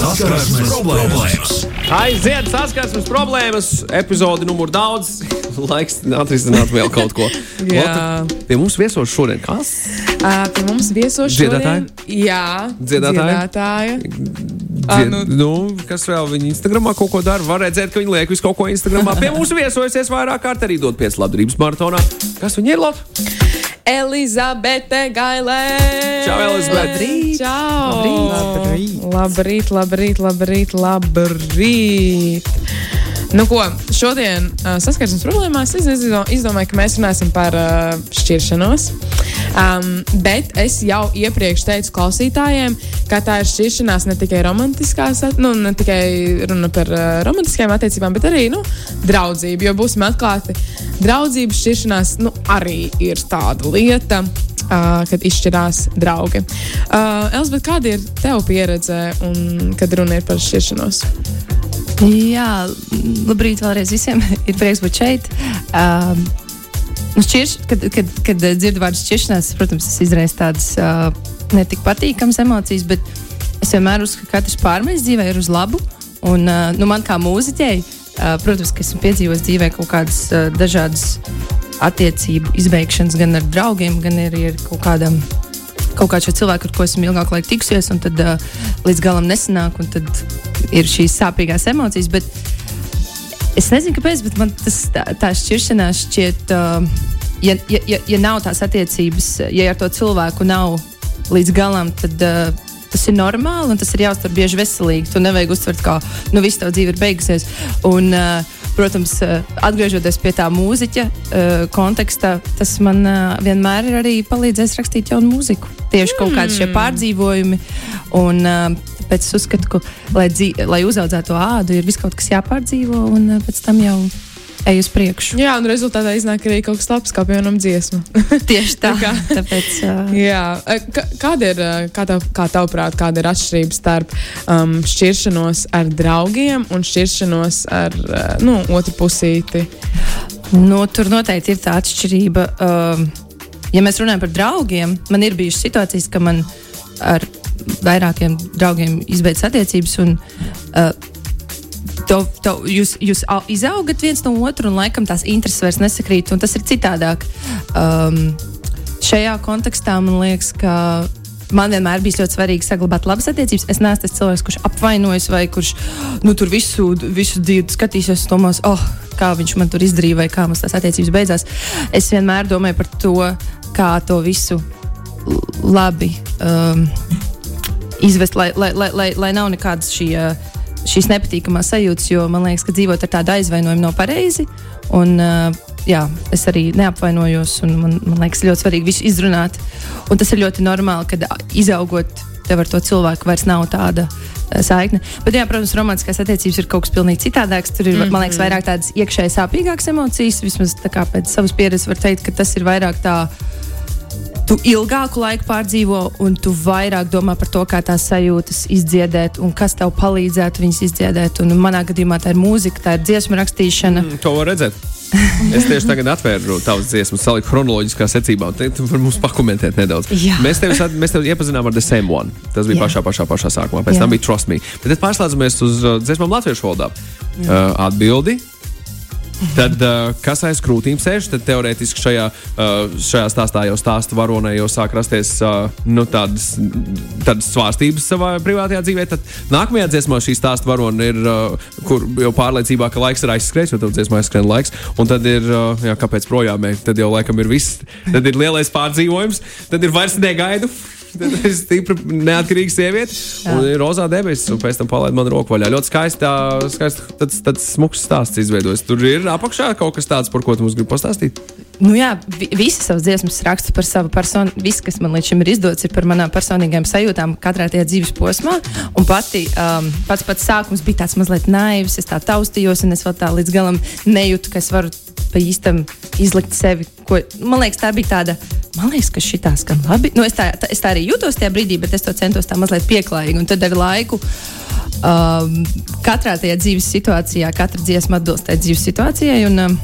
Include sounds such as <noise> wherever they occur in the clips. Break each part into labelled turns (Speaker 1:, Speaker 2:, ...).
Speaker 1: Saskarsmes problēmas.
Speaker 2: Aiziet, saskarsmes problēmas, epizode numur daudz. <laughs> Laiks atrisināt vēl kaut ko. <laughs>
Speaker 3: Jā.
Speaker 2: Lotte, Pie mums viesos šodien kas?
Speaker 3: Uh, pie mums viesos šodien. Jā,
Speaker 2: Dziedātāja?
Speaker 3: dziedātāja.
Speaker 2: Dzie,
Speaker 3: nu-
Speaker 2: nu, kas vēl viņa Instagramā kaut ko dara? Var redzēt, ka viņa liek visu kaut ko Instagramā. Pie mums viesojasies vairāk kārt arī dot pieci labdarības maratonā. Kas viņa ir Lotte?
Speaker 3: Elizabete Gailē.
Speaker 2: Čau, Elizabete.
Speaker 3: Labrīt. Čau.
Speaker 4: Labrīt.
Speaker 3: Labrīt, labrīt, labrīt, labrīt. Nu, ko, šodien uh, saskarsmes problēmās es izdo- izdomāju, ka mēs runāsim par uh, šķiršanos. Um, bet es jau iepriekš teicu klausītājiem, ka tā ir šķiršanās ne tikai romantiskās, nu, ne tikai runa par uh, romantiskajām attiecībām, bet arī nu, draudzību. Jo būsim atklāti, draudzības šķiršanās nu, arī ir tāda lieta. Uh, kad izšķirās draugi. Uh, Elizabete, kāda ir tava pieredze, un, kad runa ir par šķiršanos?
Speaker 4: Jā, labrīt vēlreiz visiem. <laughs> Ir prieks būt šeit. Um, nu šķirš, kad, kad, kad dzirdu vārdu šķiršanās, protams, tas izraisa tādas uh, netik patīkamas emocijas, bet es vienmēr uzskatu, ka katrs pārmaiņas dzīvē ir uz labu. Un, uh, nu, man kā mūziķei, uh, protams, ka esmu piedzīvojis dzīvē kaut kādas uh, dažādas attiecību izbeigšanas gan ar draugiem, gan arī ar kaut kādam. Kaut kādu cilvēku, ar ko esmu ilgāk laika tikusies, un tad uh, līdz galam nesanāk, un tad ir šīs sāpīgās emocijas. Bet es nezinu, kāpēc, bet man tas, tā, tā šķiršanās šķiet, uh, ja, ja, ja, ja nav tās attiecības, ja ar to cilvēku nav līdz galam, tad uh, tas ir normāli un tas ir jāuztver bieži veselīgi. Tu nevajag uztvert, kā nu, viss tavs dzīve ir beigusies. Un, uh, Protams, uh, atgriežoties pie tā mūziķa uh, konteksta, tas man uh, vienmēr ir arī palīdzējis rakstīt jaunu mūziku. Tieši kaut kādi šie pārdzīvojumi. Un, es uzskatu, ka, lai, lai uzaudzētu to ādu, ir viss kaut kas jāpārdzīvo, un pēc tam jau ej uz priekšu.
Speaker 3: Jā, un rezultātā iznāk arī kaut kas labs, kā piemēram dziesma. <laughs>
Speaker 4: Tieši tā. <laughs>
Speaker 3: Tā kā-
Speaker 4: Tāpēc, uh,
Speaker 3: Jā, Ka- kāda ir, kā, tav, kā tavuprāt, kāda ir atšķirība starp um, šķiršanos ar draugiem un šķiršanos ar uh, nu, otru pusīti?
Speaker 4: nu, tur noteikti ir tā atšķirība. Um, ja mēs runājam par draugiem, man ir bijušas situācijas, ka man ar vairākiem draugiem izbeidzas attiecības. Un, uh, To, to, jūs, jūs au- izaugat viens no otra, un laikam tās intereses vairs nesakrīt, un tas ir citādāk. Um, šajā kontekstā man liekas, ka man vienmēr bija ļoti svarīgi saglabāt labas attiecības. Es neesmu tas cilvēks, kurš apvainojas vai kurš nu, tur visu, visu dzīvi skatīsies, domās, oh, kā viņš man tur izdarīja, vai kā mums tās attiecības beidzās. Es vienmēr domāju par to, kā to visu labi um, izvest, lai, lai, lai, lai, lai nav nekādas šī, uh, šīs nepatīkamās sajūtas, jo man liekas, ka dzīvot ar tādu aizvainojumu nav pareizi. Un, uh, jā, es arī neapvainojos, un man, man liekas, ļoti svarīgi visu izrunāt. Un tas ir ļoti normāli, kad uh, izaugot tev ar to cilvēku vairs nav tāda uh, saikne. Bet, jā, protams, romantiskās attiecības ir kaut kas pilnīgi citādāks. Tur ir, mm -hmm. man liekas, vairāk tādas iekšēji sāpīgākas emocijas. Vismaz tā kā pēc savas pieredzes var teikt, ka tas ir vairāk tā tu ilgāku laiku pārdzīvo, un tu vairāk domā par to, kā tās sajūtas izdziedēt, un kas tev palīdzētu viņas izdziedēt. Un manā gadījumā tā ir mūzika, tā ir dziesmu rakstīšana. Mm.
Speaker 2: To var redzēt. <laughs> Es tieši tagad atvēru tavas dziesmas, saliku chronoloģiskā secībā, tu vari mums pakomentēt nedaudz.
Speaker 4: Jā.
Speaker 2: Mēs tevi, mēs tevi iepazinām ar The Same One. Tas bija
Speaker 4: Jā.
Speaker 2: pašā, pašā, pašā sākumā. Pēc
Speaker 4: Jā.
Speaker 2: tam bija Trust Me. Bet tad pārslēdzamies uz uh, dziesmām latviešu valodā. Uh, atbildi. Tad, uh, kas aiz krūtīm sēž, tad teorētiski šajā, uh, šajā stāstā jau stāsta varonai jau sāk rasties uh, nu, tādas, tādas svārstības savā privātajā dzīvē. Tad nākamajā dziesmā šī stāsta varona ir, uh, kur jau pārliecībā, ka laiks ir aizskrējis, jo tev dziesmā aizskrien laiks. Un tad ir, uh, jā, kāpēc projām ej? Tad jau laikam ir viss. Tad ir lielais pārdzīvojums, tad ir vairs negaidu. <laughs> Stipra, neatkarīga sieviete. Un ir rozā debesis, un pēc tam palaid man roku vaļā. Ļoti skaista, skaista tāds, tāds smuks stāsts izveidojas. Tur ir apakšā kaut kas tāds, par ko tu mums gribi pastāstīt.
Speaker 4: Nu, jā, vi- visas savas dziesmas rakstu par savu personu. Viss, kas man līdz šim ir izdots, ir par manām personīgajām sajūtām katrā tajā dzīves posmā. Un pati, um, pats pats sākums bija tāds mazliet naivs. Es tā taustījos, un es vēl tā līdz galam nejūtu, ka es varu pa īstam izlikt sevi. Ko, man liekas, tā bija tāda. Man liekas, ka šī tā skan labi. Nu, es, tā, tā, es tā arī jūtos tajā brīdī, bet es to centos tā mazliet pieklājīgi. Un tad ar laiku um, katrā tajā dzīves situācijā, katra dziesma atbilst tajā dzīves situācijai. Un, um,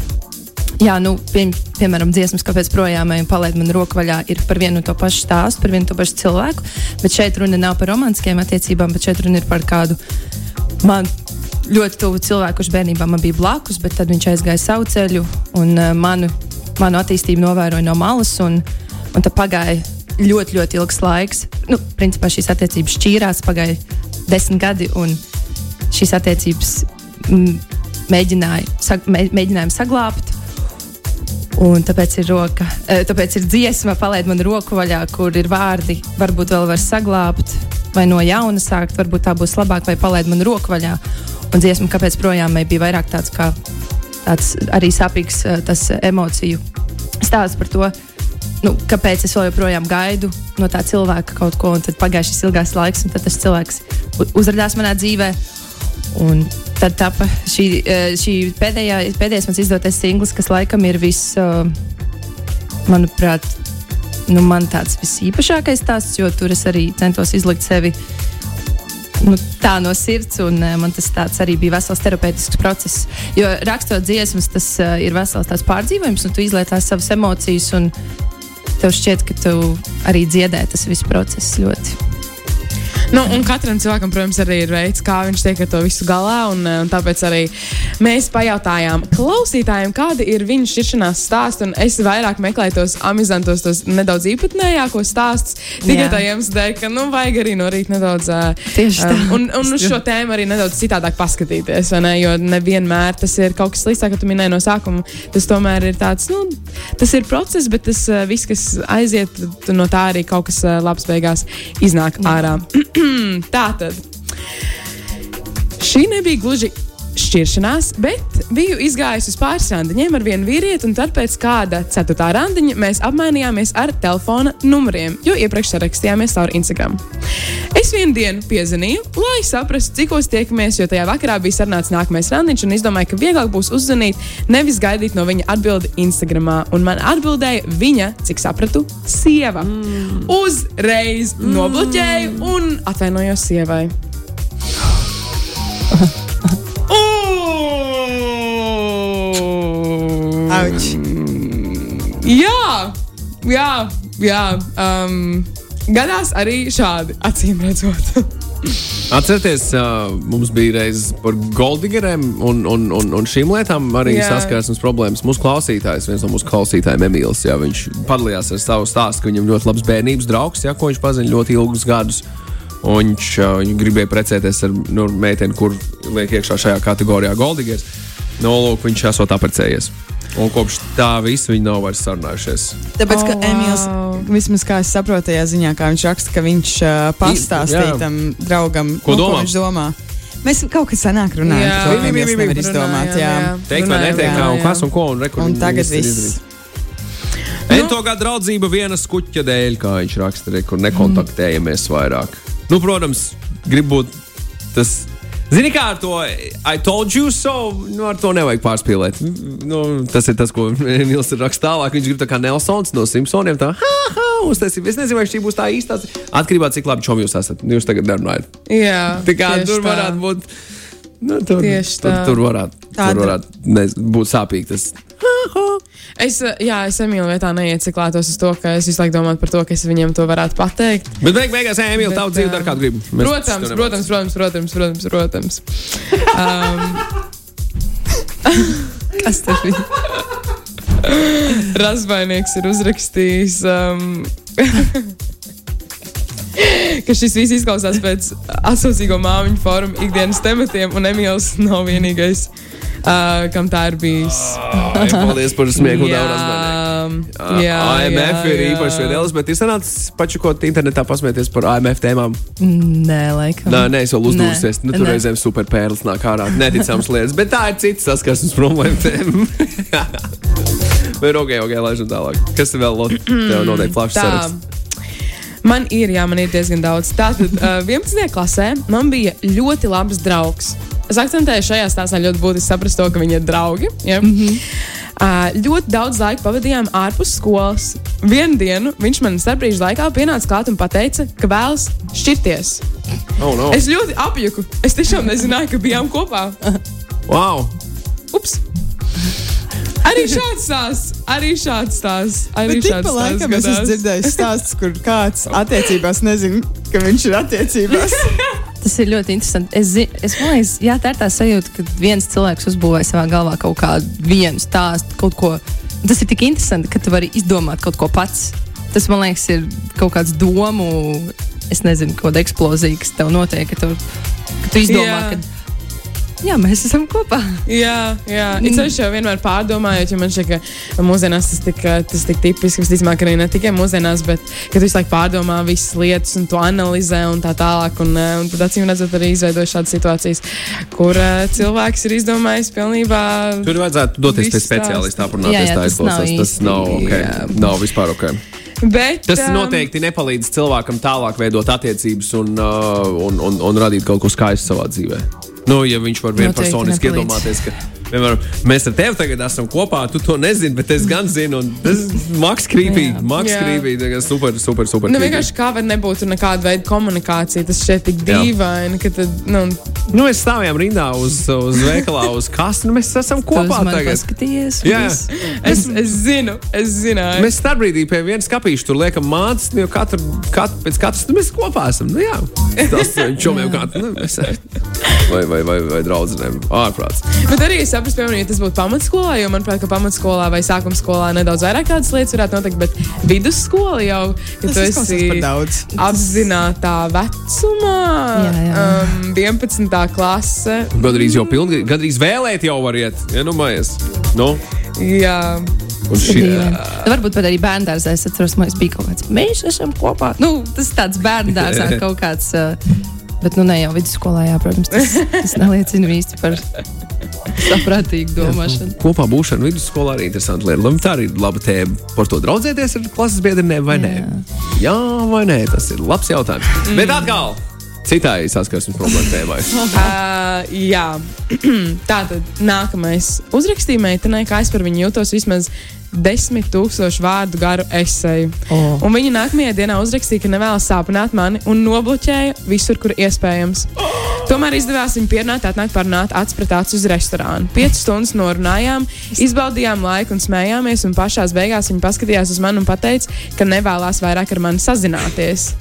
Speaker 4: Jā, nu, pie, piemēram, dziesmas, kāpēc projām ejam, palaid man roku vaļā, ir par vienu un to pašu stāstu, par vienu un to pašu cilvēku. Bet šeit runa nav par romantiskiem attiecībām, bet šeit runa ir par kādu man ļoti tuvu cilvēku, kurš bērnībā man bija blakus, bet tad viņš aizgāja savu ceļu un uh, manu, manu attīstību novēroja no malas. Un, un tad pagāja ļoti, ļoti ilgs laiks. Nu, principā šīs attiecības šķīrās, pagāja desmit gadi, un šīs attiecības m, mēģināja, sag, mē, mēģinājām saglabāt. Un tāpēc ir, roka, eh, tāpēc ir dziesma, palaid man roku vaļā, kur ir vārdi, varbūt vēl var saglabāt, vai no jauna sākt, varbūt tā būs labāk, vai palaid man roku vaļā. Un dziesma, kāpēc projām bija vairāk tāds, kā, tāds arī sāpīgs eh, tas emociju stāsts par to, nu, kāpēc es joprojām gaidu no tā cilvēka kaut ko, tad pagāja šis ilgais laiks, un tas cilvēks uzrādījās manā dzīvē. Un tad tapa šī, eh, šī pēdējā, pēdējais mans izdotais singls, kas laikam ir viss, uh, manuprāt, nu, man tāds visīpašākais stāsts, jo tur es arī centos izlikt sevi nu, tā no sirds, un uh, man tas arī bija vesels terapeitisks process. Jo rakstot dziesmas, tas uh, ir vesels tāds pārdzīvojums, un tu izlaiž tās savas emocijas, un tev šķiet, ka tu arī dziedē tas viss process ļoti.
Speaker 3: Nu, un katram cilvēkam, protams, arī ir veids, kā viņš tiek ar to visu galā. Un, eh, un tāpēc arī mēs pajautājām klausītājiem, kāda ir viņu šķiršanās stāsts. Es vairāk meklēju tos amizantos, tos nedaudz īpatnējākos stāstus. Tikai
Speaker 4: Jā.
Speaker 3: tā iemesla dēļ, ka nu, vajag arī no rīta nedaudz. Uh,
Speaker 4: Tieši tā.
Speaker 3: un, un uz šo tēmu arī nedaudz citādāk paskatīties. Ne? Jo nevienmēr tas ir kaut kas slikts, kā tu minēji no sākuma. Tas tomēr ir tāds, nu, tas ir process, bet tas uh, viss, kas aiziet, no tā arī kaut kas labs beigās iznāk ārā. <clears throat> <clears throat> tā tad. Šī nebija gluži šķiršanās, bet biju izgājusi uz pāris randiņiem ar vienu vīrieti, un tad pēc kāda ceturtā randiņa mēs apmainījāmies ar telefona numuriem, jo iepriekš sarakstījāmies caur Instagram. Es vienu dienu piezvanīju, lai saprastu, cikos tiekamies, jo tajā vakarā bija sarunāts nākamais randiņš, un izdomāju, ka vieglāk būs uzzvanīt, nevis gaidīt no viņa atbildi Instagram. Un man atbildēja viņa, cik sapratu, sieva. Mm. Uzreiz mm. nobloķēju un atvainojos sievai. <laughs>
Speaker 5: Auč.
Speaker 3: Jā, jā, jā. Um, gadās arī šādi, acīm redzot. <laughs>
Speaker 2: Atcerieties, uh, mums bija reizes par goldigeriem un, un, un, un šīm lietām arī
Speaker 3: Jā.
Speaker 2: saskarsmes problēmas. Mūsu klausītājs, viens no mūsu klausītājiem, Emīls, jā, viņš padalījās ar savu stāstu, ka viņam ļoti labs bērnības draugs, jā, ko viņš pazina ļoti ilgus gadus. Un viņš uh, viņš gribēja precēties ar nu, meiteni, kur liek iekšā šajā kategorijā goldigers. No lūk, viņš esot apprecējies. Un kopš tā visa viņi nav vairs sarunājušies.
Speaker 5: Tāpēc,
Speaker 3: Oh,
Speaker 5: ka Emīls,
Speaker 3: wow.
Speaker 5: vismaz kā es saprotu, tajā ziņā, kā viņš raksta, ka viņš uh, pastāstīja
Speaker 2: jā.
Speaker 5: tam draugam,
Speaker 2: Ko
Speaker 5: nu,
Speaker 2: domā?
Speaker 5: viņš domā. Mēs kaut kā senāk runājām
Speaker 3: Jā.
Speaker 5: par to, ka
Speaker 2: Bija, bija,
Speaker 5: Emīls
Speaker 2: bija,
Speaker 5: nevar
Speaker 2: bija.
Speaker 5: izdomāt. Jā.
Speaker 2: Teikt, vai neteikt,
Speaker 3: jā,
Speaker 2: un kas un ko. Un, re, kur
Speaker 5: Un tagad
Speaker 2: ir
Speaker 5: viss.
Speaker 2: izdarīts. Ento gada draudzība viena skuķa dēļ, kā viņš raksta, re, kur nekontaktējamies vairāk. Nu, protams, gribu būt tas. Zini, kā ar to I told you so, nu, ar to nevajag pārspīlēt. Nu, tas ir tas, ko <laughs> Nils ir rakstījis tālāk. Viņš grib tā kā Nelsons no Simpsoniem. Tā, ha, ha, uztaisīt. Es nezinu, vai šī būs tā īstā. Atkarībā no cik labi čom jūs esat. Jūs tagad nerunājat.
Speaker 3: Jā,
Speaker 2: Tā kā tur
Speaker 3: tā.
Speaker 2: varētu būt. Nu, tur,
Speaker 3: Tieši
Speaker 2: tur,
Speaker 3: tā.
Speaker 2: tur varētu,
Speaker 5: Tāda-
Speaker 2: tur varētu nez, būt sāpīgi. Tas. <laughs>
Speaker 3: Es, uh, jā, es Emīlu vietā neieciklētos uz to, ka es visu laiku domāju par to, ka es viņam to varētu pateikt.
Speaker 2: Bet beig, beigās, Emīl, tavu dzīvi
Speaker 3: ā,
Speaker 2: dara kādu gribu.
Speaker 3: Protams, protams, protams, protams, protams, protams. Um, <laughs>
Speaker 5: Kas tas bija?
Speaker 3: Razvainieks ir uzrakstījis, um, <laughs> ka šis viss izklausās pēc atsaucīgo māmiņu fóruma ikdienas tematiem, un Emīls nav vienīgais, uh, kam tā ir bijis.
Speaker 2: Ai, Paldies par smieku. <laughs>
Speaker 3: Jā,
Speaker 2: Jā,
Speaker 3: jā,
Speaker 2: AMF
Speaker 3: jā,
Speaker 2: ir
Speaker 3: jā.
Speaker 2: īpaši vielas, bet ir sanācis pačukot internetā pasmieties par AMF tēmām.
Speaker 4: Nē, laikam.
Speaker 2: Nē, nē, es vēl uzdūrusies.
Speaker 4: Nē,
Speaker 2: Nu, tur reizēm superpērlis nāk ārā. Neticams lietas, bet tā ir cits saskarsmes problēma tēma. <laughs> Bet ok, ok, laižam tālāk. Kas tev vēl tev noteikti plašs saraksts?
Speaker 3: Man ir, jā, man ir diezgan daudz. Tātad, uh, 11. klasē man bija ļoti labs draugs. Es akcentēju šajā stāstā ļoti būtiski saprast to, ka viņi ir draugi. Ja? Mm -hmm. uh, ļoti daudz laika pavadījām ārpus skolas. Vienu dienu viņš man starpbrīža laikā pienāca klāt un teica, ka vēlas šķirties.
Speaker 2: Oh, no.
Speaker 3: Es ļoti apjuku. Es tiešām nezināju, ka bijām kopā.
Speaker 2: Wow!
Speaker 3: Ups! Arī šāds stāsts, arī šāds stāsts. Arī
Speaker 5: Bet
Speaker 3: šāds
Speaker 5: pa laikam
Speaker 3: stāsts
Speaker 5: es esmu dzirdējis stāstus, kur kāds attiecībās nezina, ka viņš ir attiecībās. <laughs>
Speaker 4: Tas ir ļoti interesanti. Es, es domāju, jā, tā ir tā sajūta, ka viens cilvēks uzbūvē savā galvā kaut kādu vienu stāstu, kaut ko. Tas ir tik interesanti, ka tu vari izdomāt kaut ko pats. Tas man liekas, ir kaut kāds domu, es nezinu, kāda eksplozija, kas tev notiek. Ka tu, ka tu izdomā,
Speaker 3: Jā.
Speaker 4: ka jā, mēs esam kopā.
Speaker 3: Jā, jā. Mm. Es jau vienmēr pārdomāju, jo man šķiet, ka mūsdienās tas tik, tas tik tipiski, visticamāk, arī ne tikai mūsdienās, bet ka tu visu laiku pārdomā visas lietas un to analizē un tā tālāk. Un, eh, un tad, acīm redzot, arī izveidojas šādas situācijas, kur uh, cilvēks ir izdomājis pilnībā.
Speaker 2: Tur vajadzētu doties pie speciālista aprunāties. Tā izklausās. Tas nav, okay.
Speaker 3: jā.
Speaker 2: nav vispār ok.
Speaker 3: Bet,
Speaker 2: Tas
Speaker 3: um,
Speaker 2: noteikti nepalīdz cilvēkam tālāk veidot attiecības un, uh, un, un, un radīt kaut ko skaistu savā dzīvē. Nu, ja viņš var vienpersoniski
Speaker 4: nepalīdz.
Speaker 2: iedomāties, ka piemēram, mēs ar tevi tagad esam kopā, tu to nezini, bet es gan zinu. un Tas ir maks krīpīgi, maks krīpīgi, super, super, super.
Speaker 3: Nu,
Speaker 2: creepy.
Speaker 3: vienkārši kā var nebūt nekāda veida komunikācija. Tas šķiet tik dīvaini, ka tad, nu,
Speaker 2: Nu, mēs stāvējām rindā uz, uz veikalā, uz kastu, un mēs esam kopā tagad.
Speaker 4: paskatījies. un
Speaker 2: Jā.
Speaker 3: es, es zinu, es zināju.
Speaker 2: Mēs starpbrīdī pie vienas kapīša tur liekam mācīt, jo katru, katru, pēc katras nu, mēs kopā esam. Nu, jā, tas ir čomiem kā nu, mēs, <laughs> vai, vai, vai, vai draudzenēm. Ārprāts.
Speaker 3: Bet arī es saprotu, piemēram, ja tas būtu pamatskolā, jo manuprāt, ka pamatskolā vai sākuma skolā nedaudz vairāk tādas lietas varētu notikt, bet vidusskola jau, ka
Speaker 5: Tas
Speaker 3: tu esi apzināta vecumā,
Speaker 4: Jā, jā.
Speaker 3: Um, 11. klase.
Speaker 2: Gadrīz jau pilnīgi, gadrīz vēlēt jau var iet. Ja, nu, mājies. Nu,
Speaker 3: Jā,
Speaker 2: un šī,
Speaker 4: Dīvaini. Nu, varbūt pat arī bērnu dārzā. Es atceros, ka mēs bijām kaut kāds. Mēs esam kopā. Nu, tas ir tāds bērnu dārzā <laughs> kaut kāds. Uh, bet, nu, ne jau vidusskolā, jā, protams, tas, tas neliecina īsti par saprātīgu domāšanu.
Speaker 2: kopā būšana vidusskolā arī interesanti lieta. Labi, Tā arī ir laba tēma. Par to draudzēties ar klases biedriem vai nē? Jā, vai nē, tas ir labs jautājums. Mm. Bet atkal, citai saskarsmes problēma tēmai. <laughs>
Speaker 3: uh, jā. <clears throat> tā tad nākamais uzrakstīja meitenei, kā es par viņu jūtos vismaz. Desmit tūkstošu vārdu garu esēju.
Speaker 4: Oh.
Speaker 3: Un viņa nākamajā dienā uzrakstīja, ka nevēlas sāpināt mani un nobloķēja visur, kur iespējams. Tomēr izdevās viņu pierunāt, atnākt parunāt acis pret aci uz restorānu. Piecas stundas norunājām, izbaudījām laiku un smējāmies, un pašā beigās viņa paskatījās uz mani un teica, ka nevēlas vairāk ar mani sazināties.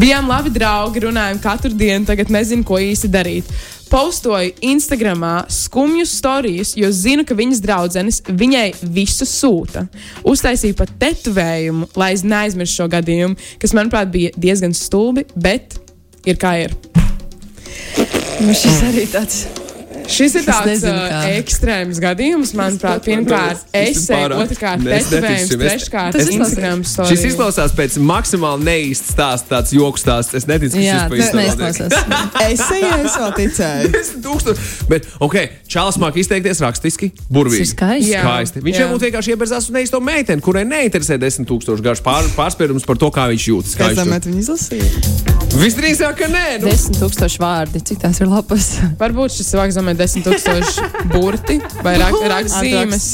Speaker 3: Bijām labi draugi, runājām katru dienu, tagad nezinu, ko īsti darīt. Postoju Instagram skumju stāstus, jo zinu, ka viņas draudzenes viņai visu sūta. Uztaisīju pat tetovējumu, lai es neaizmirstu šo gadījumu, kas, manuprāt, bija diezgan stulbi, bet ir kā ir.
Speaker 4: Nu, šis arī tāds.
Speaker 3: Šis ir tāds
Speaker 4: nezinu,
Speaker 3: uh, ekstrēms gadījums. Manuprāt, pirmkārt, es
Speaker 2: pārāk-
Speaker 3: otrkārt,
Speaker 2: es
Speaker 3: tetovējums.
Speaker 2: Es-
Speaker 3: treškārt,
Speaker 4: Tas
Speaker 3: Instagram
Speaker 2: Šis
Speaker 3: stāsts.
Speaker 2: izklausās pēc maksimāli neīsta stāsta, tāds joks stāsts. Es neticu, ka
Speaker 4: Jā,
Speaker 2: šis pa
Speaker 4: neizklausās. <laughs>
Speaker 5: Es eju, es vēl ticēju. <laughs>
Speaker 2: 10 tūkstoši. Bet, ok, Čāls māk izteikties rakstiski, burvīgi.
Speaker 4: Skaisti.
Speaker 2: Skaisti. Viņš jau būtu vienkārši ieberzās un neizto meiteni, kurai neinteresē 10 tūkstoši garš pār, pārspērums par to, kā viņš jūtas. kā tur-
Speaker 5: met viņu izlasīju.
Speaker 2: Visdrīzāk, ka nē. Nu.
Speaker 4: Desmit tūkstoši vārdi. Cik tās ir lapas?
Speaker 3: Varbūt šis cilvēks domā 10,000 burti vai rak rakstzīmes.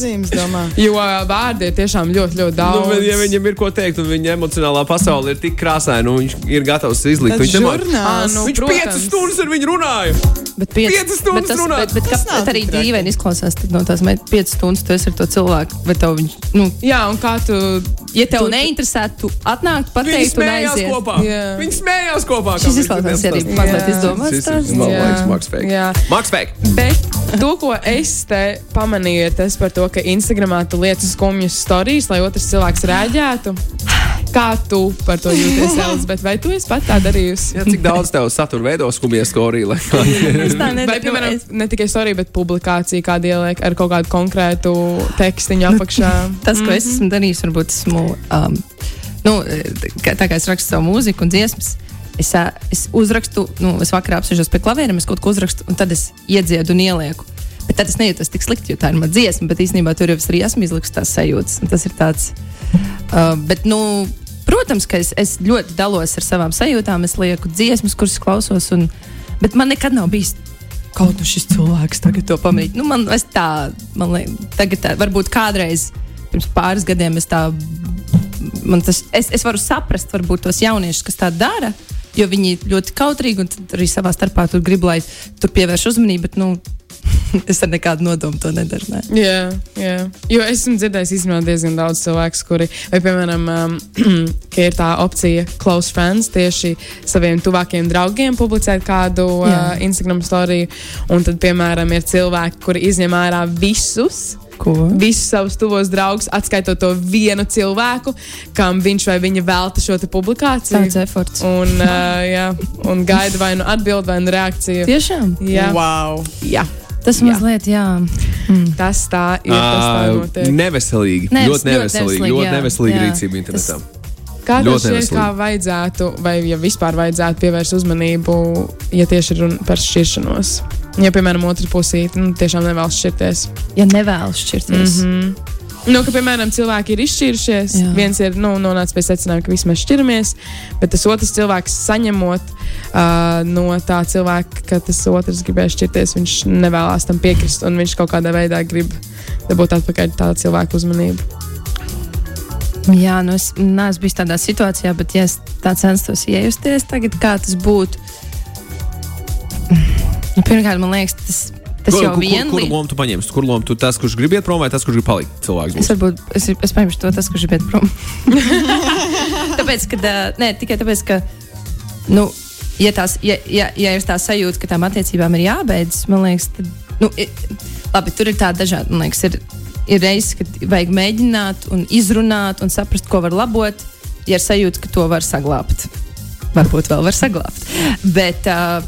Speaker 3: Jo vārdi ir tiešām ļoti, ļoti
Speaker 2: Nu,
Speaker 3: daudz.
Speaker 2: bet, ja viņam ir ko teikt, un viņa emocionālā pasaule ir tik krāsaina, un viņš ir gatavs izlikt,
Speaker 5: Tas
Speaker 2: viņš.
Speaker 3: Ā, nu,
Speaker 2: Viņš
Speaker 3: protams.
Speaker 2: piecas stundas ar viņu runāja.
Speaker 4: Bet piec,
Speaker 2: Piecas stundas
Speaker 4: bet tas,
Speaker 2: runāt.
Speaker 4: bet, bet
Speaker 5: Tas
Speaker 4: kāpēc arī dīvaini izklausās tad no tās piecas stundas, tu esi ar to cilvēku, bet tev viņš, nu,
Speaker 3: Jā, un kā tu.
Speaker 4: ja tev
Speaker 3: Tu-
Speaker 4: neinteresētu, tu atnākt,
Speaker 2: Viņi
Speaker 4: pateikt un aiziet.
Speaker 2: kopā.
Speaker 3: Jā.
Speaker 2: Viņi smējās kopā.
Speaker 4: Šis
Speaker 2: viņš
Speaker 4: izklausās arī mazliet
Speaker 3: Jā.
Speaker 4: izdomāts
Speaker 2: Šis ir
Speaker 4: stāsts.
Speaker 2: man
Speaker 3: Bet to, ko es te pamanīju, ir tas par to, ka Instagramā tu lietas skumjas stāstus, lai otrs cilvēks reaģētu. Kā tu par to jūties, <laughs> Elizabete? Vai tu esi pat tā darījusi?
Speaker 2: Jā, cik daudz tev satura veido skumjas lai- <laughs>
Speaker 4: Es tā nedaru.
Speaker 3: piemēram,
Speaker 4: Es-
Speaker 3: ne tikai storija, bet publikācija, kāda ieliek ar kaut kādu konkrētu tekstiņu apakšā.
Speaker 4: Tas, ko es esmu darījis, varbūt esmu. Um, nu, kā, tā kā es rakstu savu mūziku un dziesmas, es, es uzrakstu, nu, es vakarā apsēžos pie klavieriem, es kaut ko uzrakstu, un tad es iedziedu un ielieku. Bet tad es nejūtos tik slikti, jo tā ir mana dziesma, bet īstenībā tur jau es arī esmu izlikus tās sajūtas. Tas ir tāds. Uh, bet, nu, protams, ka es, es ļoti dalos ar savām sajūtām. Es lieku dziesmas, kuras klausos, un, bet man nekad nav bijis kaut kas šis cilvēks tagad to pamanīt. Nu, man tā, man liekas, tagad tā, varbūt kādreiz pirms pāris gadiem es tā, tas, es, es varu saprast, varbūt tos jauniešus, kas tā dara, jo viņi ir ļoti kautrīgi un arī savā starpā tur grib, lai tur pievērš uzmanību, bet, nu, <laughs> es ar nekādu nodomu to nedaru. Ne.
Speaker 3: Jā, jā. Jo es esmu dzirdējis īstenībā diezgan daudz cilvēku, kuri, vai, piemēram, um, <clears throat> ir tā opcija close friends, tieši saviem tuvākiem draugiem publicēt kādu uh,
Speaker 4: Jā.
Speaker 3: Instagram storiju. Un tad, piemēram, ir cilvēki, kuri izņem ārā visus.
Speaker 4: Ko?
Speaker 3: Visus savus tuvos draugus, atskaitot to vienu cilvēku, kam viņš vai viņa velta šo te publikāciju.
Speaker 4: Tāds efforts.
Speaker 3: Un, <laughs> uh, jā, un gaida vai nu atbildi, vai nu reakciju.
Speaker 4: Tiešām.
Speaker 3: Jā,
Speaker 5: Wow.
Speaker 3: jā.
Speaker 4: Tas
Speaker 3: Jā.
Speaker 4: mazliet, jā.
Speaker 3: tas tā ir. Tas tā.
Speaker 2: Neveselīgi.
Speaker 4: Neves-
Speaker 2: ļoti neveselīgi. Ļoti
Speaker 4: jā.
Speaker 2: neveselīga
Speaker 4: Jā.
Speaker 2: rīcība internetā.
Speaker 3: Kā
Speaker 2: Ļoti
Speaker 3: šķiet, kā vajadzētu, vai ja vispār vajadzētu pievērst uzmanību, ja tieši ir runa par šķiršanos? Ja, piemēram, otrs pusīte nu, tiešām nevēlas šķirties.
Speaker 4: Ja nevēlas šķirties. Mm -hmm.
Speaker 3: Nu, ka, piemēram, cilvēki ir izšķīrušies,
Speaker 4: Jā.
Speaker 3: Viens ir nu, nonācis pie secinājuma, ka visi mēs šķiramies, bet tas otrs cilvēks saņemot uh, no tā cilvēka, ka tas otrs gribēja šķirties, viņš nevēlas tam piekrist, un viņš kaut kādā veidā grib dabūt atpakaļ tā cilvēka uzmanību.
Speaker 4: Jā, nu es neesmu bijis tādā situācijā, bet ja es tā censtos iejusties tagad, kā tas būtu. Nu, pirmkārt, man liekas, tas, tas
Speaker 2: Kur,
Speaker 4: jau
Speaker 2: kur,
Speaker 4: vien
Speaker 2: kur, kur lomu tu paņemsi? Kur lomu tu tas, kurš grib iet prom, vai tas, kurš grib palikt? Cilvēks.
Speaker 4: Es varbūt es, es paņemšu to, tas, kurš ir iet prom. <laughs> tāpēc, ka, ne, tikai tāpēc, ka, nu, ja, tās, ja, ja, ja ir tā sajūta, ka tām attiecībām ir jābeidz, man liekas, tad, nu, i- labi, tur ir tādi dažādi, man liekas, ir, ir reizes, kad vajag mēģināt un izrunāt un saprast, ko var labot, ja ir sajūta, ka to var saglabāt. Varbūt vēl var saglabāt. Bet, uh,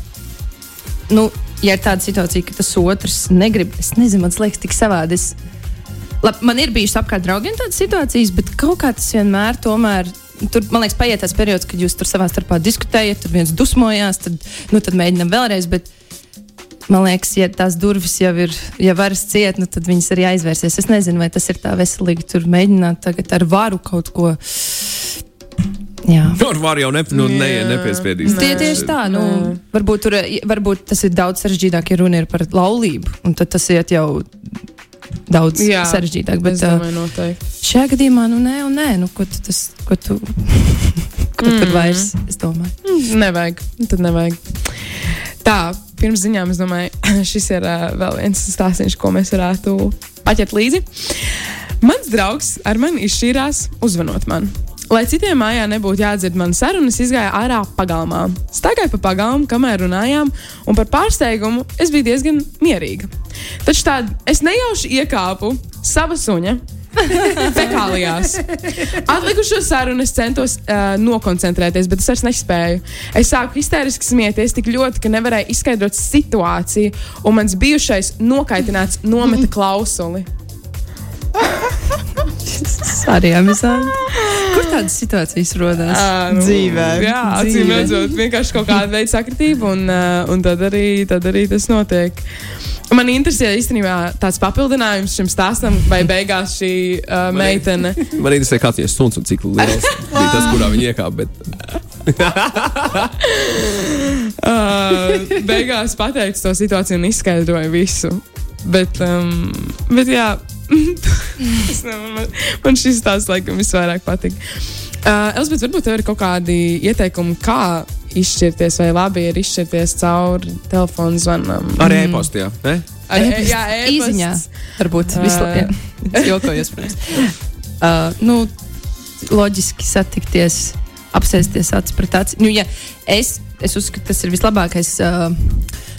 Speaker 4: nu, ja ir tāda situācija, ka tas otrs negrib, es nezinu, man liekas, tik savādi. Es, Labi, man ir bijušas apkārt draugiem tādas situācijas, bet kaut kā tas vienmēr tomēr. Tur, man liekas, paiet tas periods, kad jūs tur savā starpā diskutējat, tur viens dusmojās, tad, nu, tad mēģinām vēlreiz. Bet, man liekas, ja tās durvis jau ir, ja varas ciet, nu, tad viņas arī aizvērsies. Es nezinu, vai tas ir tā veselīgi tur mēģināt tagad ar varu kaut ko. Jā.
Speaker 2: Tur var jau ne, nu, ne, nepiespiedīs.
Speaker 4: Tie tieši tā, nu, varbūt, tur, varbūt tas ir daudz sarežģītāk, ja runa ir par laulību, un tad tas iet jau daudz
Speaker 3: Jā,
Speaker 4: sarežģītāk. Bet, uh,
Speaker 3: domāju, noteikti.
Speaker 4: Šajā gadījumā, nu, nē, un nē, nu, ko tu, tas, ko tu, <laughs> ko tur vairs, es domāju.
Speaker 3: Mm, Nevajag. Tad nevajag. Tā, pirms ziņām, es domāju, <laughs> šis ir uh, vēl viens stāstījums, ko mēs varētu paķert līdzi. Mans draugs ar mani izšķīrās, uzvanot man. Lai citiem mājā nebūtu jādzird manas sarunas, izgāja ārā pagalmā. Staigāju pa pagalmu, kamēr runājām, un par pārsteigumu es biju diezgan mierīga. Taču tādu es nejauši iekāpu sava suņa <laughs> fekālijās. Atlikušo sarunu es centos uh, nokoncentrēties, bet es vairs nespēju. Es sāku histēriski smieties tik ļoti, ka nevarēju izskaidrot situāciju, un mans bijušais nokaitināts nometa klausuli. <laughs>
Speaker 4: Arī amizanti. Kur tādas situācijas rodas?
Speaker 3: Ā,
Speaker 5: Dzīvē.
Speaker 3: Jā, acīm redzot, vienkārši kaut kāda veida sakritība, un, uh, un tad, arī, tad arī tas notiek. Man interesē īstenībā tāds papildinājums šim stāstam, vai beigās šī uh, meitene. <laughs>
Speaker 2: Man interesē, kāds viņas suns un cik liels <laughs> bija tas, kurā viņi iekāpa. Bet...
Speaker 3: Uh, beigās pateicu to situāciju un izskaidroju visu. Bet, um, bet jā, <laughs> man, man šis tās laikam visvairāk patīk. Uh, Elizabeth, varbūt tev ir kaut kādi ieteikumi, kā izšķirties, vai labi ir izšķirties caur telefonu zvanam.
Speaker 2: Ar e-pastu, jā. Ne?
Speaker 3: Ar, e,
Speaker 4: E-pasts.
Speaker 3: jā,
Speaker 4: Īziņā.
Speaker 3: e-pasts.
Speaker 4: Varbūt
Speaker 3: Ā.
Speaker 4: vislabāk. Es jokojos, protams. <laughs> Uh, nu, loģiski satikties, apsēsties acis pret aci. Nu, ja es, es uzskatu, tas ir vislabākais. Uh,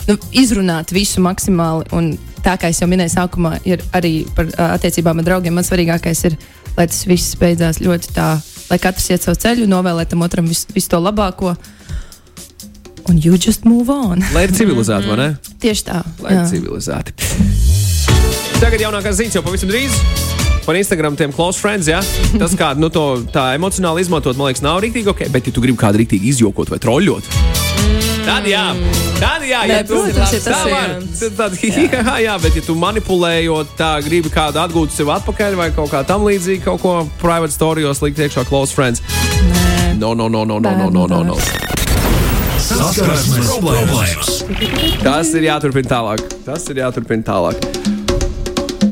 Speaker 4: nu, izrunāt visu maksimāli. Un tā kā es jau minēju, sākumā ir arī par attiecībām ar draugiem. Man svarīgākais ir, lai tas viss beidzās ļoti tā, lai katrs iet savu ceļu, novēlēt tam otram visu, visu to labāko. Un you just move on.
Speaker 2: Lai ir civilizēti, vai ne?
Speaker 4: Tieši tā.
Speaker 2: Lai ir
Speaker 4: jā.
Speaker 2: civilizēti. Tagad jaunākās ziņas jau pavisam drīz. Par Instagram tiem close friends, ja? Tas, kā nu, to tā emocionāli izmantot, man liekas, nav rīktīgi ok. Bet, ja tu gribi kādu rīktīgi izjokot vai troļļot, Tad jā, tad jā,
Speaker 3: Nē, ja
Speaker 2: tu,
Speaker 3: protams,
Speaker 4: tas
Speaker 2: tā ir
Speaker 3: var,
Speaker 2: tad, tad, jā. <laughs> Jā, jā, bet ja tu manipulējot, tā gribi kādu atgūt sev atpakaļ vai kaut kā tam līdzīgi, kaut ko private storijos likt iekšā close friends. Nē. No, no, no, no, no, no, no, no. no.
Speaker 1: Saskarsmes problēmas.
Speaker 2: Tas ir jāturpina tālāk. Tas ir jāturpina tālāk.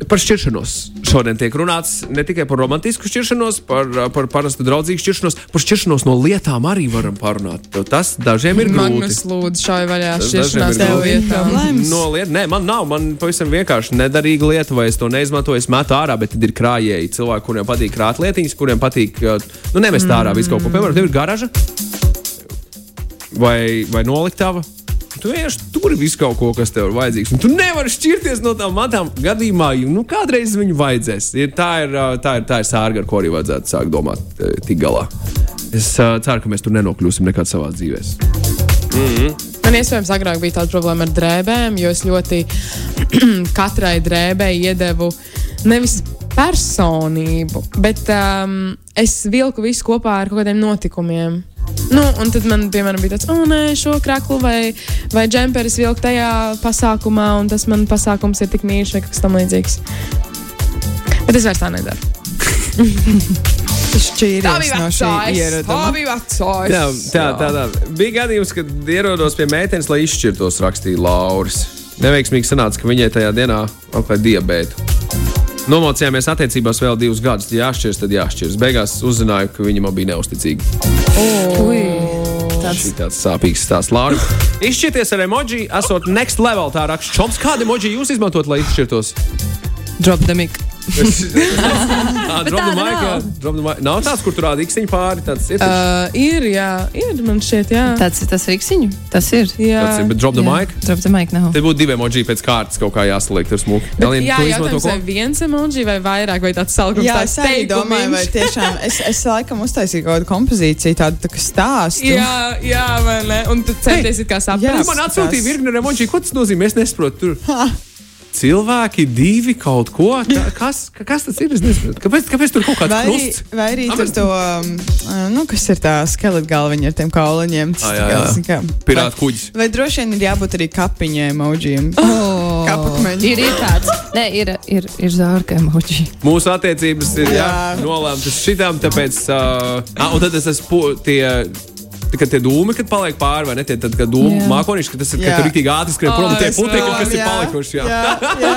Speaker 2: Par šķiršanos. Šodien tiek runāts ne tikai par romantisku šķiršanos, par, par parastu draudzīgu šķiršanos, par šķiršanos no lietām arī varam parunāt. Tas dažiem ir grūti.
Speaker 3: Magnus lūdzu šauj vaļā šķiršanās vietām.
Speaker 5: Problēmas.
Speaker 2: No liet, nē, man nav. Man pavisam vienkārši nedarīga lieta, vai es to neizmantoju. Es metu ārā, bet tad ir krājēji cilvēki, kuriem patīk krāt lietiņas, kuriem patīk uh, nu, nemest ārā visu kaut ko. Piemēram, tev ir garaža vai, vai noliktava. Tu vienkārši tur visu kaut ko, kas tev ir vajadzīgs. Un tu nevari šķirties no tām matām gadījumā, jo nu, kādreiz viņu vajadzēs. Ir, tā, ir, tā, ir, tā ir sārga, ar ko arī vajadzētu sākt domāt, tik galā. Es uh, ceru, ka mēs tur nenokļūsim nekad savā dzīvēm.
Speaker 3: Man iespējams agrāk bija tāda problēma ar drēbēm, jo es ļoti <clears throat> katrai drēbei iedevu nevis personību, bet um, es vilku visu kopā ar kaut kādiem notikumiem. Nu, un tad man, piemēram, bija tāds, oh, nē, šo krāklu vai, vai džemperis vilku tajā pasākumā, un tas man pasākums ir tik mīļš vai kas tamlīdzīgs. Bet es vairs tā nedaru. <laughs>
Speaker 5: Tas šķīries no šī ieraduma.
Speaker 2: Jā, tā, tā, tā. Bija gadījums, kad ierados pie meitenes, lai izšķirtos, rakstīja Lauris. Neveiksmīgi sanāca, ka viņai tajā dienā apgāja diabētu. Nomocījāmies attiecībās vēl divus gadus. Ja Jāšķirs, tad jāšķirs. Beigās uzzināju, ka viņa man bija neusticīga.
Speaker 4: Ui,
Speaker 2: Tas ir tāds sāpīgs stāsts. Laura, izšķirties ar emoji, esot next level. Tā raksta Čoms. Kādu emoji jūs izmantot, lai izšķirtos?
Speaker 4: drop the mic. <laughs>
Speaker 2: Ah, drop the mic,
Speaker 4: nav.
Speaker 2: Drop the mic. Nav tāds, kur tur rāda īksiņu pāri. Tāds ir.
Speaker 3: Uh, ir, jā, ir, man šķiet, jā.
Speaker 4: Tas ir tas riksiņu. Tas ir.
Speaker 3: jā.
Speaker 2: Tāds ir, bet drop the
Speaker 4: Jā.
Speaker 2: mic.
Speaker 4: Drop the mic nav.
Speaker 2: Te būtu divi emoji pēc kārtas kaut kā jāsaliek. Tur Galina,
Speaker 3: jā, jautājums, vai viens emoji vai vairāk, vai tāds salkums,
Speaker 5: Jā,
Speaker 3: tāds
Speaker 5: es arī domāju, vai tiešām es, es laikam uztaisīju kaut kādu kompozīciju, tādu tā kā stāstu.
Speaker 3: Jā, jā, vai ne? Un tu centies it kā saprast.
Speaker 2: man atsūtīja
Speaker 5: tas-
Speaker 2: virkni ar emoji. Ko tas nozīmē? Es nesaprotu. Tur. Cilvēki, divi kaut ko. Tā, <laughs> kas, ka- kas tas ir? Es nesaprotu. Kāpēc, kāpēc tur kaut kāds
Speaker 5: Vai
Speaker 2: krusts?
Speaker 5: vai arī tur to, um, nu, kas ir tā skeleta galviņa ar tiem kauliņiem? Tas tā
Speaker 2: jā, jā.
Speaker 5: kā,
Speaker 2: Pirāta kuģis.
Speaker 5: Vai droši vien ir jābūt arī kapiņai emojiem?
Speaker 4: Oh,
Speaker 5: Kapakmeņi.
Speaker 4: ir, ir tāds. Nē, ir, ir, ir zārka emoji.
Speaker 2: Mūsu attiecības ir jā,
Speaker 5: Jā.
Speaker 2: nolēmtas šitām, tāpēc. Uh, ah, un tad tas esmu tie. Kad tie dūmi, kad paliek pāri, vai ne? Tie, tad, kad dūmi
Speaker 4: Jā.
Speaker 2: mākslinieki, ka tas ir, ka
Speaker 5: Jā.
Speaker 2: tur tik ātri skrien prom, tie putekļi, kas ir palikuši. Jā, jā.
Speaker 5: jā.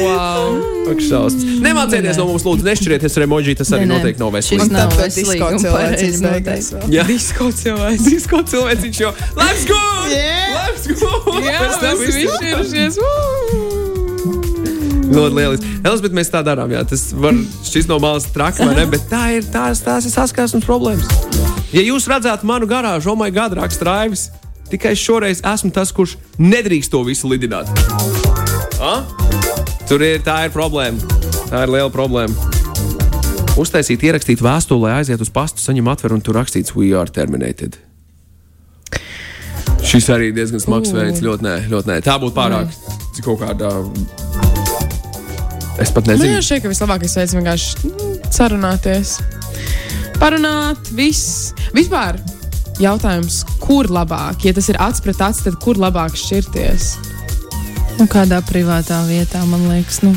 Speaker 3: Wow.
Speaker 2: Ak, šausmas. Nemācieties no mums, lūdzu, nešķirieties ar emoji, tas arī
Speaker 4: Nē, nē.
Speaker 2: noteikti nav veselīgi.
Speaker 5: Un
Speaker 4: veselīgi
Speaker 5: disko
Speaker 4: pareizi
Speaker 5: beigās.
Speaker 2: Jā,
Speaker 3: Disko cilvēks.
Speaker 2: disko cilvēciņš jau. Let's go!
Speaker 5: Yeah!
Speaker 2: Let's go!
Speaker 3: Jā, mēs
Speaker 2: viss-
Speaker 3: ir šies.
Speaker 2: Ļoti lieliski. Elizabete, mēs tā darām. Jā. Tas var šķist no malas traki, vai ne? Bet tā ir tās, tās ir saskarsmes problēmas. Ja jūs redzētu manu garāžu, oh, my God, raksta Raivis, tikai šoreiz esmu tas, kurš nedrīkst to visu lidināt. A? Tur ir tā ir problēma. Tā ir liela problēma. Uztaisīt, ierakstīt vēstuli, lai aiziet uz pastu, saņem atveru un tur rakstīts, we are terminated. Šis arī diezgan smags veids. Ļoti nē, ļoti nē. Tā būtu pārāk kaut kādā. Es pat
Speaker 3: Nu,
Speaker 2: nezinu.
Speaker 3: jā, šeit, ka vislabākais veids vienkārši mm, sarunāties. Parunāt, viss. Vispār jautājums, kur labāk? Ja tas ir acs pret acu, tad kur labāk šķirties?
Speaker 4: Nu, kādā privātā vietā, man liekas. Nu.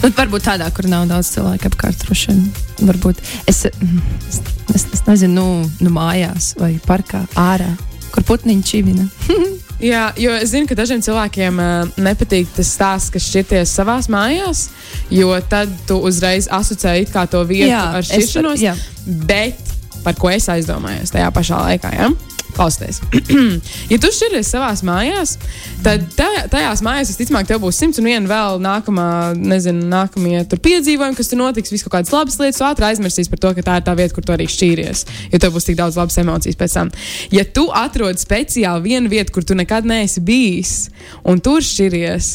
Speaker 4: Nu, varbūt tādā, kur nav daudz cilvēku apkārt. droši vien. Varbūt es, es, es, es nezinu, nu, nu mājās vai parkā, ārā, kur putniņš čivina. <laughs>
Speaker 3: Jā, jo es zinu, ka dažiem cilvēkiem uh, nepatīk tas stāsts, ka šķirties savā mājās, jo tad tu uzreiz asociē it kā to vietu
Speaker 4: Jā,
Speaker 3: ar
Speaker 4: es-
Speaker 3: šķiršanos.
Speaker 4: jā.
Speaker 3: Bet par ko es aizdomājos tajā pašā laikā? Ja? Klausieties, <clears throat> ja tu šķiries savā mājās, tad tajā, tajās mājās visticamāk tev būs simts un viena vēl nākamā, nezinu, nākamie piedzīvojumi, kas tur notiks, viss kaut kādas labas lietas, ātri aizmirsīsi par to, ka tā ir tā vieta, kur tu arī šķīries. Jo tev būs tik daudz labas emocijas pēc tam. Ja tu atrod speciāli vienu vietu, kur tu nekad neesi bijis, un tur šķiries,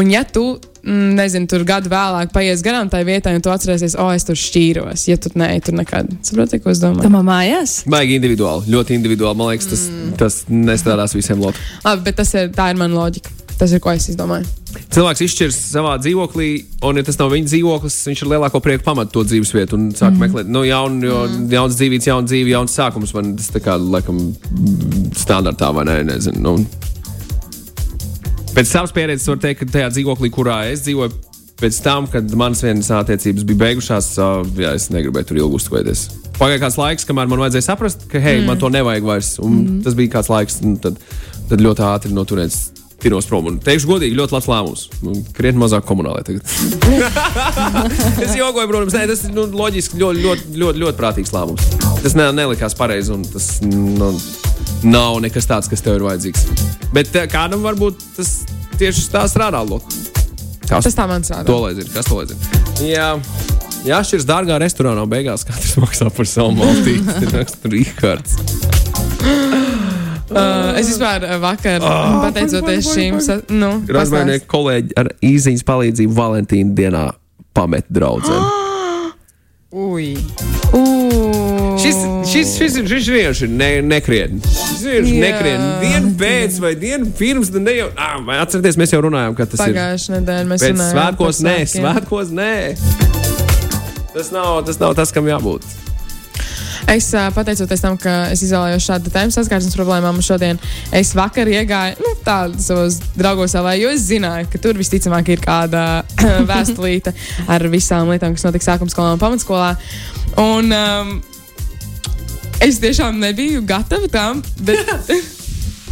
Speaker 3: un ja tu nezinu, tur gadu vēlāk paies garām tai vietai, un tu atcerēsies, o, oh, es tur šķīros. Ja tu nē, tur nekad. Saproti, ko es domāju?
Speaker 4: Tamā mājās?
Speaker 2: Baigi individuāli, ļoti individuāli. Man liekas, tas, mm. tas nestrādās visiem labi.
Speaker 3: Labi, bet tas ir, tā ir mana loģika. Tas ir, ko es izdomāju.
Speaker 2: Cilvēks izšķirs savā dzīvoklī, un, ja tas nav viņa dzīvoklis, viņš ar lielāko prieku pamata to dzīves vietu un sāk mm. meklēt nu, jaunu, jo mm. jauns dzīvības, jauns dzīve, jauns sākums. Man tas tā kā, laikam, standartā vai ne, nezinu. Nu. Pēc savas pieredzes var teikt, ka tajā dzīvoklī, kurā es dzīvoju, pēc tam, kad manas vienas attiecības bija beigušās, jā, es negribēju tur ilgi uzturēties. Pagāja kāds laiks, kamēr man vajadzēja saprast, ka, hei, mm. man to nevajag vairs. Un mm. Tas bija kāds laiks, un tad, tad ļoti ātri no turienes tinos prom. Un teikšu, godīgi, ļoti labs lēmums. Nu, Krietni mazāk komunālai tagad. <laughs> es jokoju, protams, nē, tas ir nu, loģiski, ļoti, ļoti, ļoti, ļoti prātīgs lēmums. Tas ne, nelikās pareizi, un tas nu, nav nekas tāds, kas tev ir vajadzīgs. Bet eh, kādam varbūt tas tieši tā strādā. Kas
Speaker 3: Tas tā man strādā.
Speaker 2: To lai zina, kas to lai zina. Jā. Jā, šis ir dārgā restorānā, beigās katrs maksā par savu maltīti. <laughs> Tas raksta Rīgards.
Speaker 3: Uh, es vispār uh, vakar, oh, pateicoties šīm, sa- nu,
Speaker 2: Razmainieku kolēģi ar īsiņas palīdzību Valentīna dienā pamet draugu.
Speaker 5: Ui.
Speaker 3: pastāst.
Speaker 2: Šis, šis, šis, šis vienkārši ir ne, nekrietni. Šis vienkārši ir nekrietni. Dienu pēc vai dienu pirms, ne jau. Ah, vai atcerieties, mēs jau runājām, ka tas ir.
Speaker 3: Pagājušajā nedēļā mēs runājām
Speaker 2: svētkos, nē, svētkos, nē. Tas nav, tas nav tas, kam jābūt.
Speaker 3: Es pateicoties tam, ka es izvēlējos šādu tēmu saskarsmes problēmām, un šodien es vakar iegāju nu, tādu savos draugos, savā, jo es zināju, ka tur visticamāk ir kāda <clears throat> vēstulīte ar visām lietām, kas notika sākuma skolā un pamatskolā. Un, um, es tiešām nebiju gatava tam, bet <laughs>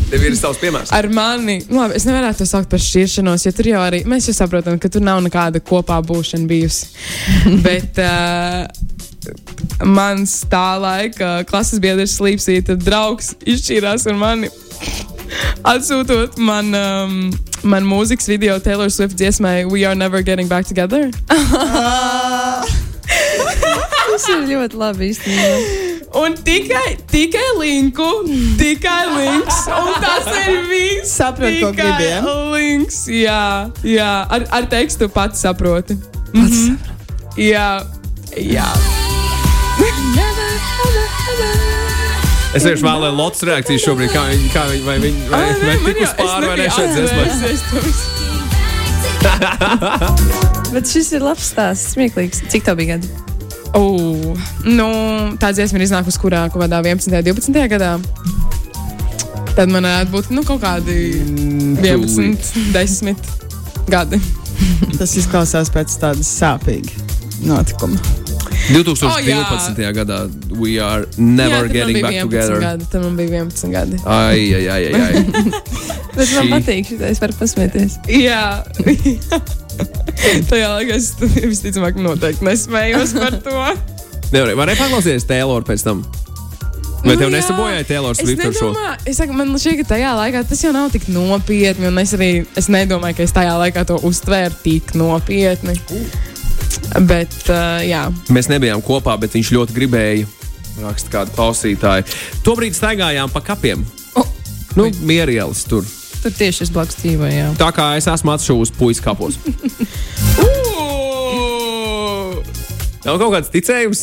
Speaker 2: Tev ir savs piemērs.
Speaker 3: ar mani, nu, labi, es nevaru to saukt par šķiršanos, jo tur jau arī mēs jau saprotam, ka tur nav nekāda kopā būšana bijusi. <laughs> bet uh, mans tā laika klases biedrs Slīpsīta draugs izšķīrās ar mani. Atsūtot man, um, man mūzikas video Taylor Swift dziesmai We Are Never Getting Back Together. <laughs>
Speaker 4: Tas ir ļoti labi īstenībā.
Speaker 3: Un tikai, tikai linku, tikai links. Un tas ir viss.
Speaker 5: Saproti, ko ja?
Speaker 3: Links, jā, jā. Ar, ar tekstu pats saproti. Mhm. Jā, jā.
Speaker 2: Es vienkārši vēlēju Lotus reakciju šobrīd, kā viņi, kā viņi, vai viņi, vai,
Speaker 3: Ai, nē,
Speaker 2: vai
Speaker 3: man
Speaker 2: tik
Speaker 3: jau-
Speaker 2: uz
Speaker 3: es
Speaker 2: pāri vai ne šeit
Speaker 3: visu.
Speaker 4: Bet šis ir labs stāsts, smieklīgs. Cik tev bija gadi?
Speaker 3: Oh, nu, tā dziesma ir iznākusi kurā kaut kādā 11. un 12. gadā. Tad man varētu būt nu, kaut kādi 11, 10 gadi.
Speaker 5: Tas izklausās pēc tādas sāpīgas notikuma.
Speaker 2: 2012.
Speaker 3: Oh, jā.
Speaker 2: gadā We Are Never
Speaker 3: man
Speaker 2: Getting Back
Speaker 3: 11
Speaker 2: Together.
Speaker 3: Gadi, tad man bija 11 gadi.
Speaker 2: Ai, ai, ai, ai. ai. <laughs>
Speaker 4: Bet man patīk, ka es varu pasmieties.
Speaker 3: Jā, <laughs> tajā laikā es visticamāk noteikti nesmējos par to. <laughs>
Speaker 2: Nevarēja, varēja paklausīties Taylor pēc tam. Vai
Speaker 3: Nu
Speaker 2: tev
Speaker 3: jā.
Speaker 2: nesabojāja Taylor
Speaker 3: Es
Speaker 2: Swift ar šo?
Speaker 3: es saku, man šķiet, ka tajā laikā tas jau nav tik nopietni, un es arī es nedomāju, ka es tajā laikā to uztvēru tik nopietni. Bet, uh, jā,
Speaker 2: Mēs nebijām kopā, bet viņš ļoti gribēja. Raksta kāda klausītāja. Tobrīd staigājām pa kapiem.
Speaker 3: Oh.
Speaker 2: Nu, mierielas tur.
Speaker 4: Tur tieši es blakus dzīvoju. jā.
Speaker 2: Tā kā es esmu atšuvis puikas kapos. <laughs> Nav kaut kāds ticējums